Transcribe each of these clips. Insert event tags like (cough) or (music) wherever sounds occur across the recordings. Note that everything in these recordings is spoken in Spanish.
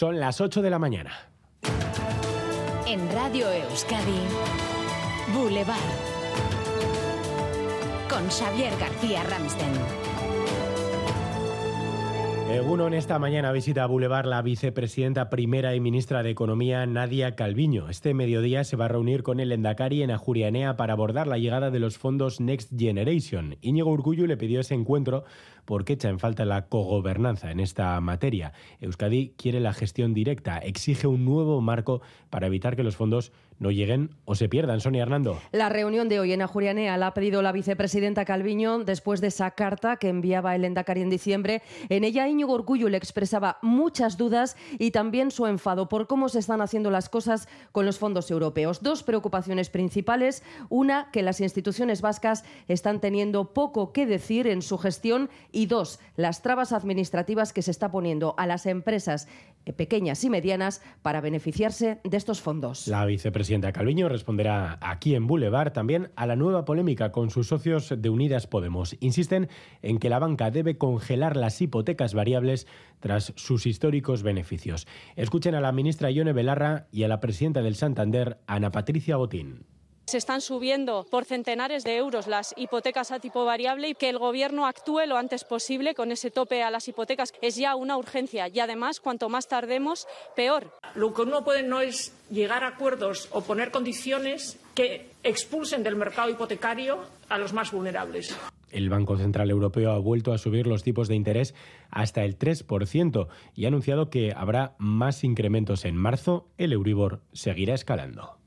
Son las 8 de la mañana. En Radio Euskadi, Boulevard. Con Xavier García Ramsten. Uno en esta mañana visita a Boulevard la vicepresidenta primera y ministra de Economía Nadia Calviño. Este mediodía se va a reunir con el Endacari en Ajurianea para abordar la llegada de los fondos Next Generation. Íñigo Urgullo le pidió ese encuentro porque echa en falta la cogobernanza en esta materia. Euskadi quiere la gestión directa, exige un nuevo marco para evitar que los fondos no lleguen o se pierdan. Sonia Hernando. La reunión de hoy en Ajurianea la ha pedido la vicepresidenta Calviño después de esa carta que enviaba el Endacari en diciembre. En ella Íñigo Urcullo le expresaba muchas dudas y también su enfado por cómo se están haciendo las cosas con los fondos europeos. Dos preocupaciones principales. Una, que las instituciones vascas están teniendo poco que decir en su gestión y dos, las trabas administrativas que se está poniendo a las empresas eh, pequeñas y medianas para beneficiarse de estos fondos. La vicepresidenta Calviño responderá aquí en Boulevard también a la nueva polémica con sus socios de Unidas Podemos. Insisten en que la banca debe congelar las hipotecas variables tras sus históricos beneficios. Escuchen a la ministra Ione Belarra y a la presidenta del Santander, Ana Patricia Botín. Se están subiendo por centenares de euros las hipotecas a tipo variable y que el Gobierno actúe lo antes posible con ese tope a las hipotecas es ya una urgencia y además cuanto más tardemos, peor. Lo que uno puede no es llegar a acuerdos o poner condiciones que expulsen del mercado hipotecario a los más vulnerables. El Banco Central Europeo ha vuelto a subir los tipos de interés hasta el 3% y ha anunciado que habrá más incrementos en marzo. El Euribor seguirá escalando.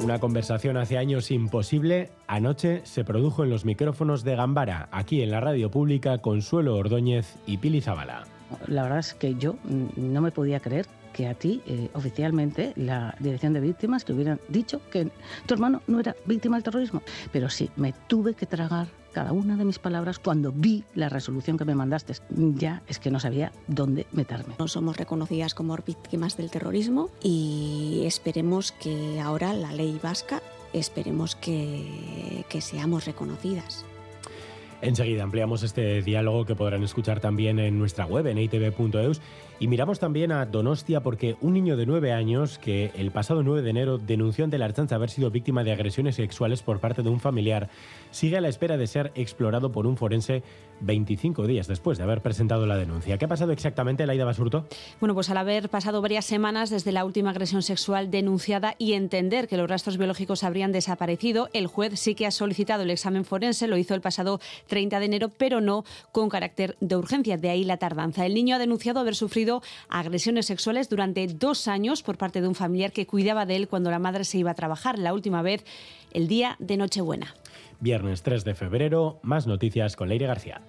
Una conversación hace años imposible, anoche se produjo en los micrófonos de Gambara, aquí en la radio pública Consuelo Ordóñez y Pili Zabala. La verdad es que yo no me podía creer que a ti, eh, oficialmente, la Dirección de Víctimas te hubieran dicho que tu hermano no era víctima del terrorismo. Pero sí, me tuve que tragar cada una de mis palabras cuando vi la resolución que me mandaste. Ya es que no sabía dónde meterme. No somos reconocidas como víctimas del terrorismo y esperemos que ahora la ley vasca, esperemos que, que seamos reconocidas. Enseguida ampliamos este diálogo que podrán escuchar también en nuestra web en itv.eus y miramos también a Donostia porque un niño de nueve años que el pasado 9 de enero denunció ante la Archanza haber sido víctima de agresiones sexuales por parte de un familiar sigue a la espera de ser explorado por un forense 25 días después de haber presentado la denuncia. ¿Qué ha pasado exactamente, Laida Basurto? Bueno, pues al haber pasado varias semanas desde la última agresión sexual denunciada y entender que los rastros biológicos habrían desaparecido, el juez sí que ha solicitado el examen forense, lo hizo el pasado 30 de enero, pero no con carácter de urgencia, de ahí la tardanza. El niño ha denunciado haber sufrido agresiones sexuales durante dos años por parte de un familiar que cuidaba de él cuando la madre se iba a trabajar, la última vez el día de Nochebuena. Viernes 3 de febrero, más noticias con Leire García.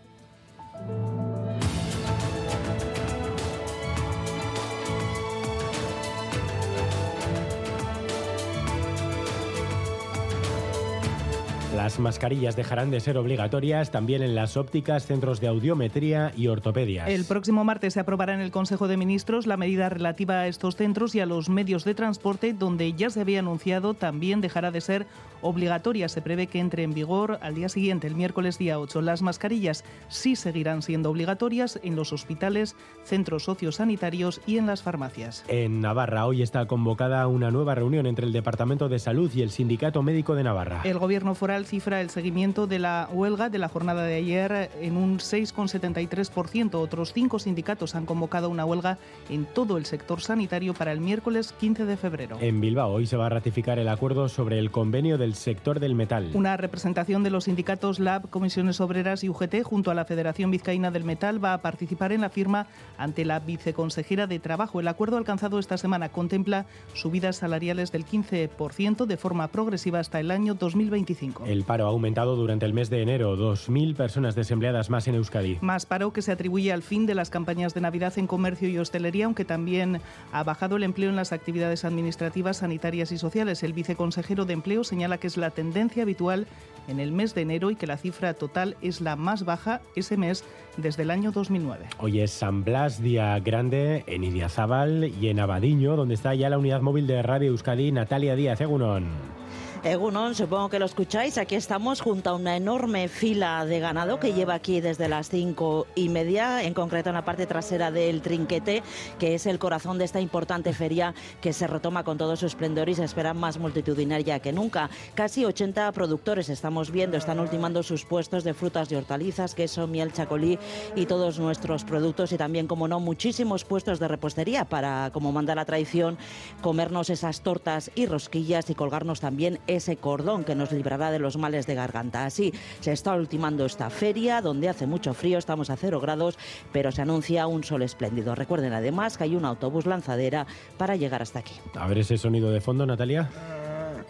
Las mascarillas dejarán de ser obligatorias también en las ópticas, centros de audiometría y ortopedias. El próximo martes se aprobará en el Consejo de Ministros la medida relativa a estos centros y a los medios de transporte, donde ya se había anunciado también dejará de ser obligatoria. Se prevé que entre en vigor al día siguiente, el miércoles día 8. Las mascarillas sí seguirán siendo obligatorias en los hospitales, centros sociosanitarios y en las farmacias. En Navarra hoy está convocada una nueva reunión entre el Departamento de Salud y el Sindicato Médico de Navarra. El Gobierno foral cifra el seguimiento de la huelga de la jornada de ayer en un 6,73%. Otros cinco sindicatos han convocado una huelga en todo el sector sanitario para el miércoles 15 de febrero. En Bilbao hoy se va a ratificar el acuerdo sobre el convenio del sector del metal. Una representación de los sindicatos LAB, Comisiones Obreras y UGT junto a la Federación Vizcaína del Metal va a participar en la firma ante la viceconsejera de Trabajo. El acuerdo alcanzado esta semana contempla subidas salariales del 15% de forma progresiva hasta el año 2025. El paro ha aumentado durante el mes de enero, 2.000 personas desempleadas más en Euskadi. Más paro que se atribuye al fin de las campañas de Navidad en comercio y hostelería, aunque también ha bajado el empleo en las actividades administrativas, sanitarias y sociales. El viceconsejero de Empleo señala que es la tendencia habitual en el mes de enero y que la cifra total es la más baja ese mes desde el año 2009. Hoy es San Blas, día grande en Idiazábal y en Abadiño, donde está ya la unidad móvil de Radio Euskadi, Natalia Díaz Egunon. Egunon, supongo que lo escucháis. Aquí estamos junto a una enorme fila de ganado que lleva aquí desde las cinco y media, en concreto en la parte trasera del trinquete, que es el corazón de esta importante feria que se retoma con todo su esplendor y se espera más multitudinaria que nunca. Casi 80 productores estamos viendo, están ultimando sus puestos de frutas y hortalizas, queso, miel, chacolí y todos nuestros productos y también, como no, muchísimos puestos de repostería para, como manda la tradición, comernos esas tortas y rosquillas y colgarnos también ese cordón que nos librará de los males de garganta. Así se está ultimando esta feria, donde hace mucho frío, estamos a cero grados, pero se anuncia un sol espléndido. Recuerden además que hay un autobús lanzadera para llegar hasta aquí. A ver ese sonido de fondo, Natalia.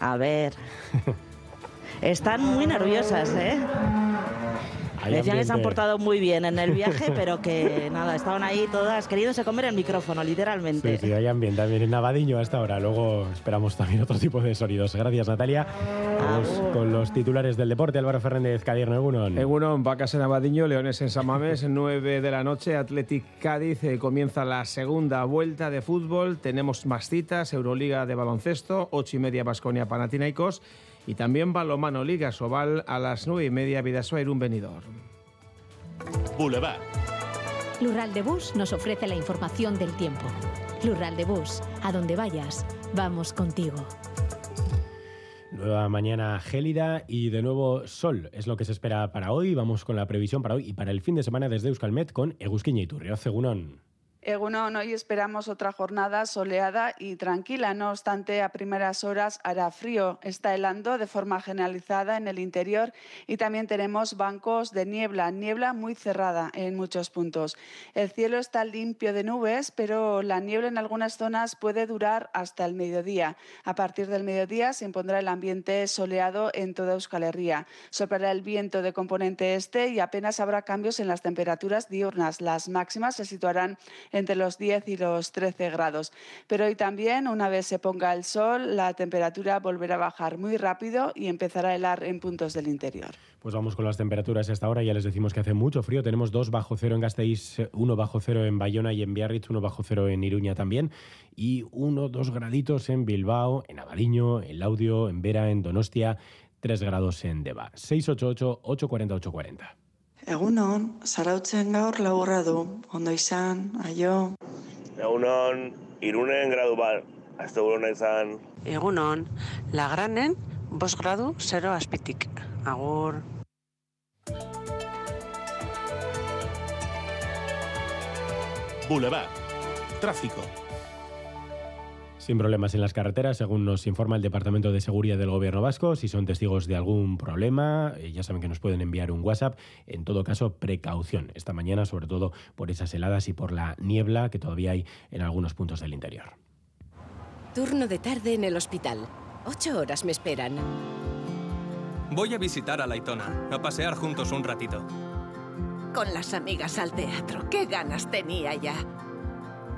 A ver. (laughs) Están muy nerviosas, ¿eh? Decían que se han portado muy bien en el viaje, (laughs) pero que nada, estaban ahí todas queriéndose comer el micrófono, literalmente. Sí, sí, hay ambiente también en Navadiño hasta ahora. Luego esperamos también otro tipo de sonidos. Gracias, Natalia. Vamos con los titulares del deporte. Álvaro Fernández, Cadierno, Egunon. Egunon, Vacas en Navadiño, Leones en Samamés, 9 (laughs) de la noche, Athletic Cádiz. eh, comienza la segunda vuelta de fútbol. Tenemos más citas, Euroliga de baloncesto, 8 y media Basconia Panathinaikos. Y también balomano Liga Sobal a las 9 y media Vidasoa Irún Benidorm. Boulevard. Lural de Bus nos ofrece la información del tiempo. Lural de Bus, a donde vayas, vamos contigo. Nueva mañana gélida y de nuevo sol es lo que se espera para hoy. Vamos con la previsión para hoy y para el fin de semana desde Euskalmet con Egusquiña y Turrioz, Egunon. Egunon, hoy esperamos otra jornada soleada y tranquila. No obstante, a primeras horas hará frío. Está helando de forma generalizada en el interior y también tenemos bancos de niebla, niebla muy cerrada en muchos puntos. El cielo está limpio de nubes, pero la niebla en algunas zonas puede durar hasta el mediodía. A partir del mediodía se impondrá el ambiente soleado en toda Euskal Herria. Soplará el viento de componente este y apenas habrá cambios en las temperaturas diurnas. Las máximas se situarán entre los 10 y los 13 grados. Pero hoy también, una vez se ponga el sol, la temperatura volverá a bajar muy rápido y empezará a helar en puntos del interior. Pues vamos con las temperaturas hasta ahora. Ya les decimos que hace mucho frío. Tenemos 2 bajo cero en Gasteiz, 1 bajo cero en Bayona y en Biarritz, 1 bajo cero en Iruña también. Y 1, 2 graditos en Bilbao, en Abadiño, en Laudio, en Vera, en Donostia, 3 grados en Deva. 688-840-840. Egunon, zarautzen gaur laburra du, ondo izan, aio. Egunon, irunen gradu bat, azte buruna izan. Egunon, lagranen, bos gradu, zero azpitik. Agur. Boulevard. Tráfico. Sin problemas en las carreteras, según nos informa el Departamento de Seguridad del Gobierno Vasco. Si son testigos de algún problema, eh, ya saben que nos pueden enviar un WhatsApp. En todo caso, precaución esta mañana, sobre todo por esas heladas y por la niebla que todavía hay en algunos puntos del interior. Turno de tarde en el hospital. Ocho horas me esperan. Voy a visitar a Laitona, a pasear juntos un ratito. Con las amigas al teatro. ¡Qué ganas tenía ya!